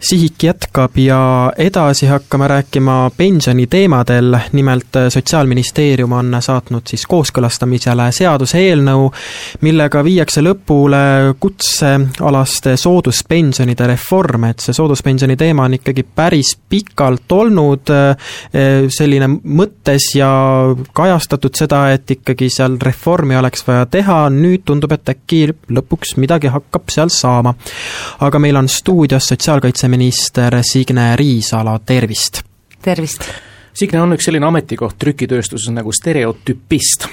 sihik jätkab ja edasi hakkame rääkima pensioniteemadel, nimelt Sotsiaalministeerium on saatnud siis kooskõlastamisele seaduseelnõu, millega viiakse lõpule kutsealaste sooduspensionide reform, et see sooduspensioni teema on ikkagi päris pikalt olnud eh, selline mõttes ja kajastatud seda, et ikkagi seal reformi oleks vaja teha, nüüd tundub, et äkki lõpuks midagi hakkab seal saama. aga meil on stuudios sotsiaalkaitse siseminister Signe Riisalo, tervist! tervist! Signe on üks selline ametikoht trükitööstuses nagu stereotüpist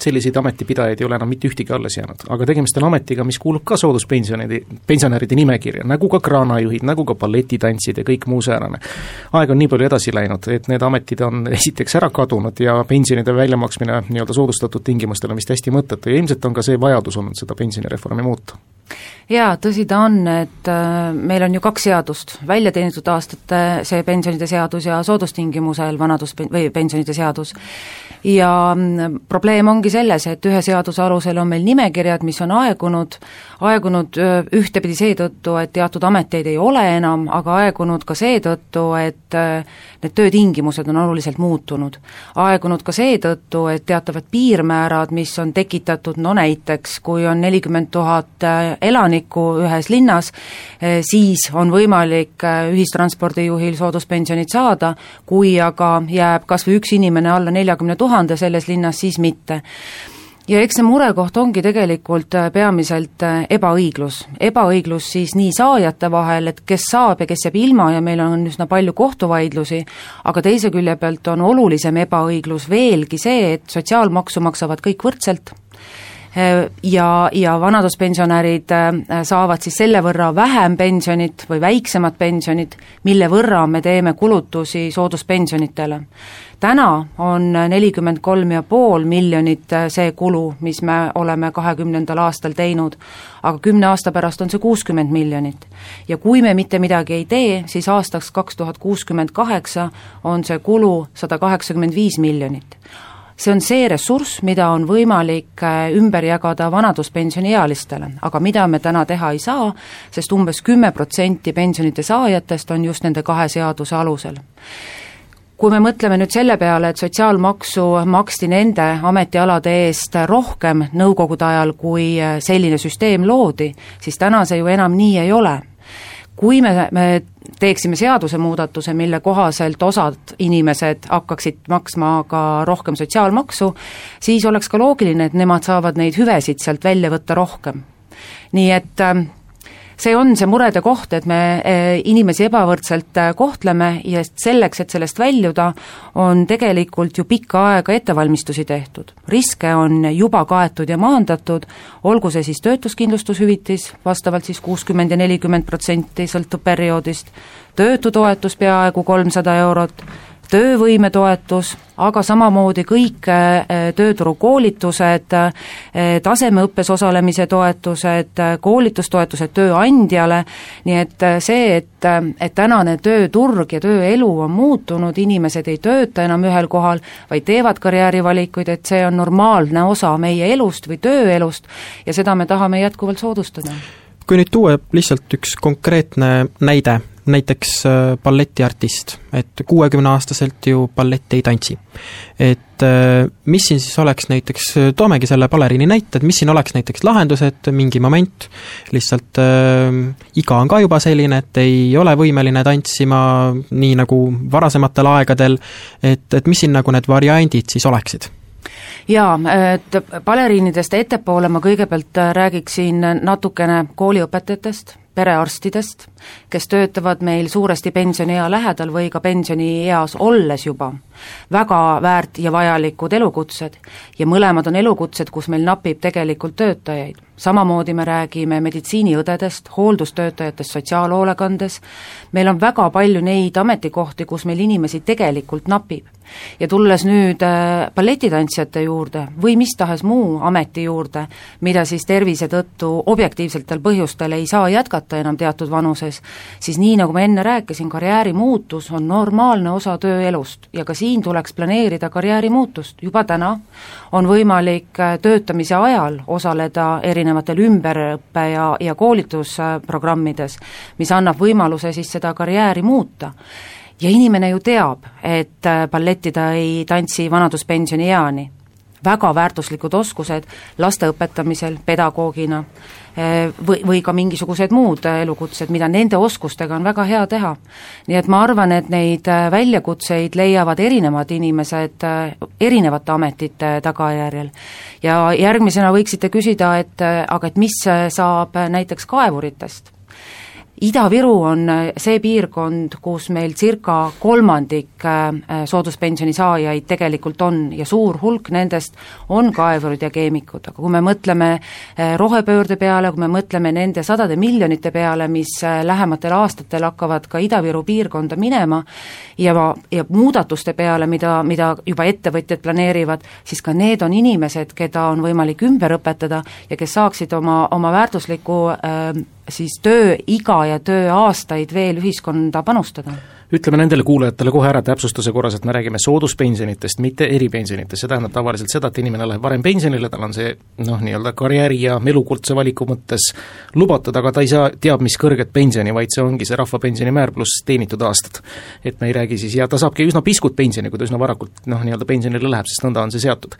selliseid ametipidajaid ei ole enam mitte ühtegi alles jäänud, aga tegemist on ametiga, mis kuulub ka sooduspensionide, pensionäride nimekirja, nagu ka kraanajuhid, nagu ka balletitantsijad ja kõik muu säärane. aeg on nii palju edasi läinud, et need ametid on esiteks ära kadunud ja pensionide väljamaksmine nii-öelda soodustatud tingimustel on vist hästi mõttetu. Ja ilmselt on ka see vajadus olnud seda pensionireformi muuta. Jaa, tõsi ta on, et äh, meil on ju kaks seadust, väljateenitud aastate see pensionide seadus ja soodustingimusel vanadus- või pensionide seadus ja mm, probleem ongi selles, et ühe seaduse alusel on meil nimekirjad, mis on aegunud, aegunud ühtepidi seetõttu, et teatud ameteid ei ole enam, aga aegunud ka seetõttu, et need töötingimused on oluliselt muutunud. aegunud ka seetõttu, et teatavad piirmäärad, mis on tekitatud, no näiteks kui on nelikümmend tuhat elanikku ühes linnas, siis on võimalik ühistranspordijuhil sooduspensionit saada, kui aga jääb kas või üks inimene alla neljakümne tuhande, tuhande selles linnas, siis mitte ja eks see murekoht ongi tegelikult äh, peamiselt äh, ebaõiglus. ebaõiglus siis nii saajate vahel, et kes saab ja kes jääb ilma ja meil on üsna palju kohtuvaidlusi, aga teise külje pealt on olulisem ebaõiglus veelgi see, et sotsiaalmaksu maksavad kõik võrdselt Äh, ja, ja vanaduspensionärid saavad siis selle võrra vähem pensionit või väiksemat pensionit, mille võrra me teeme kulutusi sooduspensionitele. Täna on nelikümmend kolm ja pool miljonit äh, see kulu, mis me oleme kahekümnendal aastal teinud, aga kümne aasta pärast on see kuuskümmend miljonit. ja kui me mitte midagi ei tee, siis aastaks kaks tuhat kuuskümmend kaheksa on see kulu sada kaheksakümmend viis miljonit. See on see ressurss, mida on võimalik äh, ümber jagada vanaduspensioniealistele, aga mida me täna teha ei saa, sest umbes kümme protsenti pensionite saajatest on just nende kahe seaduse alusel kui me mõtleme nüüd selle peale, et sotsiaalmaksu maksti nende ametialade eest rohkem nõukogude ajal, kui äh, selline süsteem loodi, siis täna see ju enam nii ei ole kui me, me teeksime seadusemuudatuse, mille kohaselt osad inimesed hakkaksid maksma ka rohkem sotsiaalmaksu, siis oleks ka loogiline, et nemad saavad neid hüvesid sealt välja võtta rohkem. nii et äh, see on see murede koht, et me eh, inimesi ebavõrdselt eh, kohtleme ja selleks, et sellest väljuda, on tegelikult ju pikka aega ettevalmistusi tehtud. riske on juba kaetud ja maandatud, olgu see siis töötuskindlustushüvitis, vastavalt siis kuuskümmend ja nelikümmend protsenti, sõltub perioodist, töötutoetus peaaegu kolmsada eurot, töövõimetoetus, aga samamoodi kõik äh, tööturukoolitused, äh, tasemeõppes osalemise toetused, äh, koolitustoetused tööandjale, nii et see, et, et tänane tööturg ja tööelu on muutunud, inimesed ei tööta enam ühel kohal, vaid teevad karjäärivalikuid, et see on normaalne osa meie elust või tööelust ja seda me tahame jätkuvalt soodustada. kui nüüd tuua lihtsalt üks konkreetne näide, näiteks äh, balletiartist, et kuuekümneaastaselt ju balletti ei tantsi. et äh, mis siin siis oleks näiteks, toomegi selle baleriini näite, et mis siin oleks näiteks lahendus, et mingi moment lihtsalt äh, iga on ka juba selline, et ei ole võimeline tantsima nii nagu varasematel aegadel, et, et mis siin nagu need variandid siis oleksid? jaa, et baleriinidest ettepoole ma kõigepealt räägiksin natukene kooliõpetajatest, perearstidest, kes töötavad meil suuresti pensioniea lähedal või ka pensionieas olles juba. väga väärt ja vajalikud elukutsed ja mõlemad on elukutsed, kus meil napib tegelikult töötajaid. Samamoodi me räägime meditsiiniõdedest, hooldustöötajatest sotsiaalhoolekandes, meil on väga palju neid ametikohti, kus meil inimesi tegelikult napib. Ja tulles nüüd äh, balletitantsijate juurde või mis tahes muu ameti juurde, mida siis tervise tõttu objektiivsetel põhjustel ei saa jätkata enam teatud vanuses, siis nii, nagu ma enne rääkisin, karjääri muutus on normaalne osa tööelust. Ja ka siin tuleks planeerida karjääri muutust, juba täna on võimalik äh, töötamise ajal osaleda erinevates erinevatel ümberõppe ja, ja koolitusprogrammides, mis annab võimaluse siis seda karjääri muuta. Ja inimene ju teab, et balletti ta ei tantsi vanaduspensionieani väga väärtuslikud oskused laste õpetamisel pedagoogina eh, või, või ka mingisugused muud elukutsed, mida nende oskustega on väga hea teha. nii et ma arvan, et neid eh, väljakutseid leiavad erinevad inimesed eh, erinevate ametite tagajärjel. ja järgmisena võiksite küsida, et aga et mis saab näiteks kaevuritest Ida-Viru on äh, see piirkond, kus meil circa kolmandik äh, sooduspensioni saajaid tegelikult on ja suur hulk nendest on kaevurid ja keemikud, aga kui me mõtleme äh, rohepöörde peale, kui me mõtleme nende sadade miljonite peale, mis lähematel aastatel hakkavad ka Ida-Viru piirkonda minema, ja, ja muudatuste peale, mida, mida juba ettevõtjad planeerivad, siis ka need on inimesed, keda on võimalik ümber õpetada ja kes saaksid oma, oma väärtusliku äh, siis tööiga ja tööaastaid veel ühiskonda panustada? Ütleme nendele kuulajatele kohe ära täpsustuse korras, et me räägime sooduspensionitest, mitte eripensionitest, see tähendab tavaliselt seda, et inimene läheb varem pensionile, tal on see noh, nii-öelda karjääri ja elukutse valiku mõttes lubatud, aga ta ei saa teab mis kõrget pensioni, vaid see ongi see rahvapensioni määr pluss teenitud aastad. et me ei räägi siis, ja ta saabki üsna piskut pensioni, kui ta üsna varakult noh, nii-öelda pensionile läheb, sest nõnda on see seatud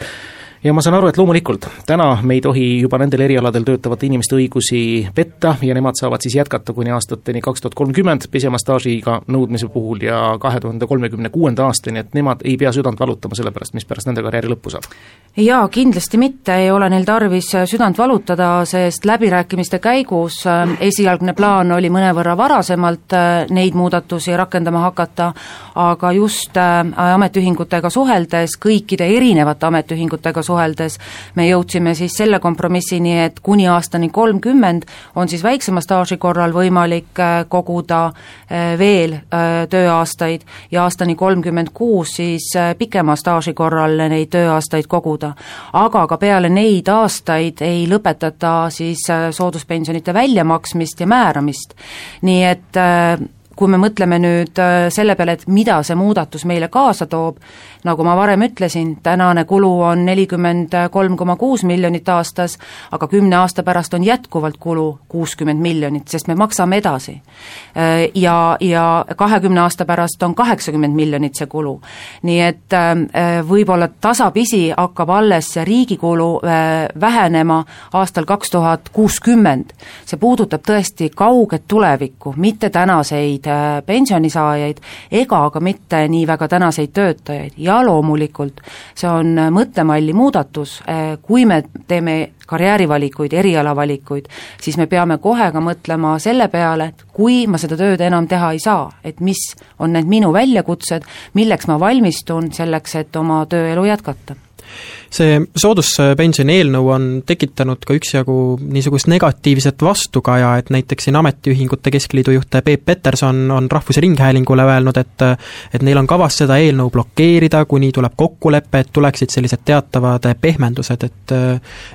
ja ma saan aru, et loomulikult täna me ei tohi juba nendel erialadel töötavate inimeste õigusi petta ja nemad saavad siis jätkata kuni aastateni kaks tuhat kolmkümmend pisema staažiga nõudmise puhul ja kahe tuhande kolmekümne kuuenda aastani, et nemad ei pea südant valutama selle pärast, mis pärast nende karjääri lõppu saab? jaa, kindlasti mitte, ei ole neil tarvis südant valutada, sest läbirääkimiste käigus äh, esialgne plaan oli mõnevõrra varasemalt äh, neid muudatusi rakendama hakata, aga just äh, ametiühingutega suheldes, kõikide erinevate ametiühingutega suheldes me jõudsime siis selle kompromissini, et kuni aastani kolmkümmend on siis väiksema staaži korral võimalik äh, koguda äh, veel äh, tööaastaid ja aastani kolmkümmend kuus siis pikema staaži korral neid tööaastaid koguda. aga ka peale neid aastaid ei lõpetata siis sooduspensionite väljamaksmist ja määramist. nii et kui me mõtleme nüüd selle peale, et mida see muudatus meile kaasa toob, nagu ma varem ütlesin, tänane kulu on nelikümmend kolm koma kuus miljonit aastas, aga kümne aasta pärast on jätkuvalt kulu kuuskümmend miljonit, sest me maksame edasi. Ja, ja kahekümne aasta pärast on kaheksakümmend miljonit see kulu. nii et äh, võib-olla tasapisi hakkab alles see riigi kulu äh, vähenema aastal kaks tuhat kuuskümmend. see puudutab tõesti kauget tulevikku, mitte tänaseid äh, pensionisaajaid ega ka mitte nii väga tänaseid töötajaid ja loomulikult see on mõttemalli muudatus, eh, kui me teeme karjäärivalikuid, erialavalikuid, siis me peame kohe ka mõtlema selle peale, et kui ma seda tööd enam teha ei saa, et mis on need minu väljakutsed, milleks ma valmistun selleks, et oma tööelu jätkata see sooduspensioni eelnõu on tekitanud ka üksjagu niisugust negatiivset vastukaja, et näiteks siin Ametiühingute Keskliidu juht Peep Peterson on Rahvusringhäälingule öelnud, et et neil on kavas seda eelnõu blokeerida, kuni tuleb kokkulepe, et tuleksid sellised teatavad pehmendused, et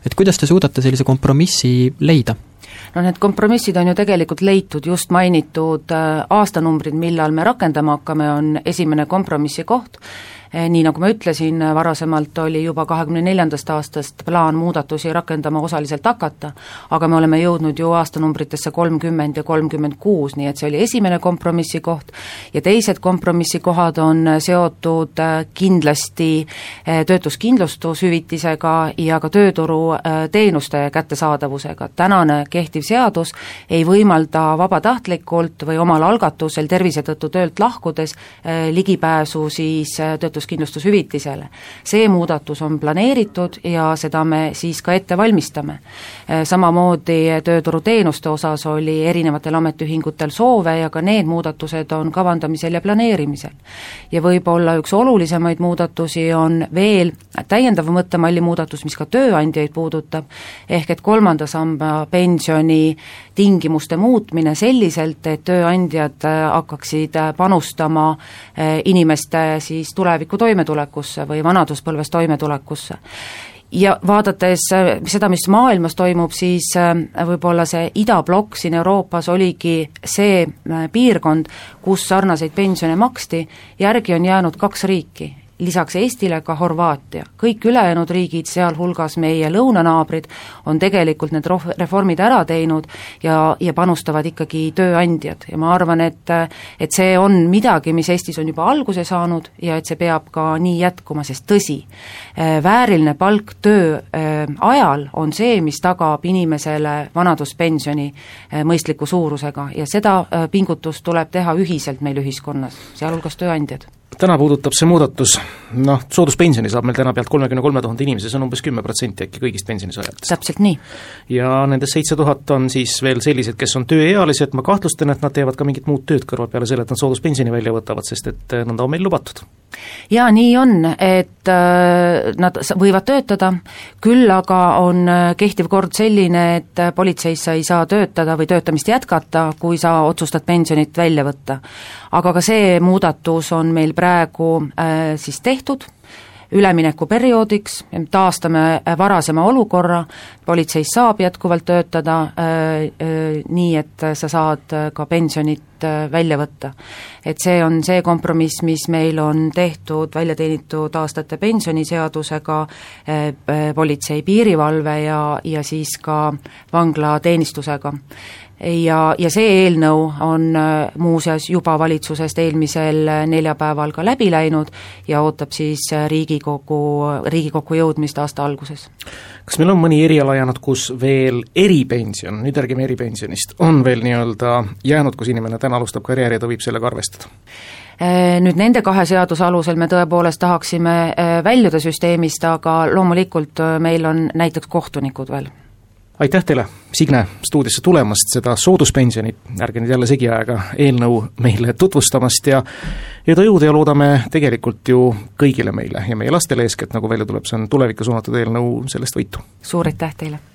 et kuidas te suudate sellise kompromissi leida? no need kompromissid on ju tegelikult leitud, just mainitud aastanumbrid, millal me rakendama hakkame, on esimene kompromissi koht nii nagu ma ütlesin, varasemalt oli juba kahekümne neljandast aastast plaan muudatusi rakendama osaliselt hakata, aga me oleme jõudnud ju aastanumbritesse kolmkümmend ja kolmkümmend kuus, nii et see oli esimene kompromissi koht, ja teised kompromissikohad on seotud äh, kindlasti töötuskindlustushüvitisega ja ka tööturuteenuste kättesaadavusega. tänane kehtiv seadus ei võimalda vabatahtlikult või omal algatusel tervise tõttu töölt lahkudes ligipääsu siis töötus töötuskindlustushüvitisele. see muudatus on planeeritud ja seda me siis ka ette valmistame. Äh, samamoodi tööturuteenuste osas oli erinevatel ametiühingutel soove ja ka need muudatused on kavandamisel ja planeerimisel. ja võib-olla üks olulisemaid muudatusi on veel täiendav mõttemalli muudatus, mis ka tööandjaid puudutab, ehk et kolmanda samba pensioni tingimuste muutmine selliselt, et tööandjad äh, hakkaksid äh, panustama inimeste siis tuleviku tuleviku toimetulekusse või vanaduspõlves toimetulekusse. Ja vaadates äh, seda, mis maailmas toimub, siis äh, võib-olla see idablokk siin Euroopas oligi see äh, piirkond, kus sarnaseid pensione maksti, järgi on jäänud kaks riiki, lisaks Eestile ka Horvaatia. kõik ülejäänud riigid, sealhulgas meie lõunanaabrid, on tegelikult need roh-, reformid ära teinud ja, ja panustavad ikkagi tööandjad. Ja ma arvan, et et see on midagi, mis Eestis on juba alguse saanud ja et see peab ka nii jätkuma, sest tõsi, vääriline palk töö ajal on see, mis tagab inimesele vanaduspensioni mõistliku suurusega. Ja seda pingutust tuleb teha ühiselt meil ühiskonnas, sealhulgas tööandjad täna puudutab see muudatus, noh, sooduspensioni saab meil täna pealt kolmekümne kolme tuhande inimese, see on umbes kümme protsenti äkki kõigist pensionisaajatest. täpselt nii. ja nendest seitse tuhat on siis veel sellised, kes on tööealised, ma kahtlustan, et nad teevad ka mingit muud tööd kõrval peale selle, et nad sooduspensioni välja võtavad, sest et eh, nõnda on meil lubatud. jaa, nii on, et äh, nad võivad töötada, küll aga on äh, kehtiv kord selline, et politseis sa ei saa töötada või töötamist jätkata, kui sa otsustad pensionit välja võtta. aga ka see muudatus on meil praegu äh, siis tehtud, üleminekuperioodiks, taastame äh, varasema olukorra, politseis saab jätkuvalt töötada äh, nii, et sa saad ka pensionit äh, välja võtta. et see on see kompromiss, mis meil on tehtud välja teenitud aastate pensioniseadusega äh,, politsei, piirivalve ja, ja siis ka vanglateenistusega ja, ja see eelnõu on äh, muuseas juba valitsusest eelmisel äh, neljapäeval ka läbi läinud ja ootab siis äh, Riigikogu, Riigikokku jõudmist aasta alguses. Kas meil on mõni eriala jäänud, kus veel eripension, nüüd räägime eripensionist, on veel nii-öelda jäänud, kus inimene täna alustab karjääri ja ta võib sellega arvestada? Nüüd nende kahe seaduse alusel me tõepoolest tahaksime väljuda süsteemist, aga loomulikult meil on näiteks kohtunikud veel aitäh teile, Signe, stuudiosse tulemast, seda sooduspensioni, ärge nüüd jälle segi ajage, eelnõu meile tutvustamast ja edu jõudu ja loodame tegelikult ju kõigile meile ja meie lastele eeskätt, nagu välja tuleb, see on tulevikku suunatud eelnõu, sellest võitu! suur aitäh teile!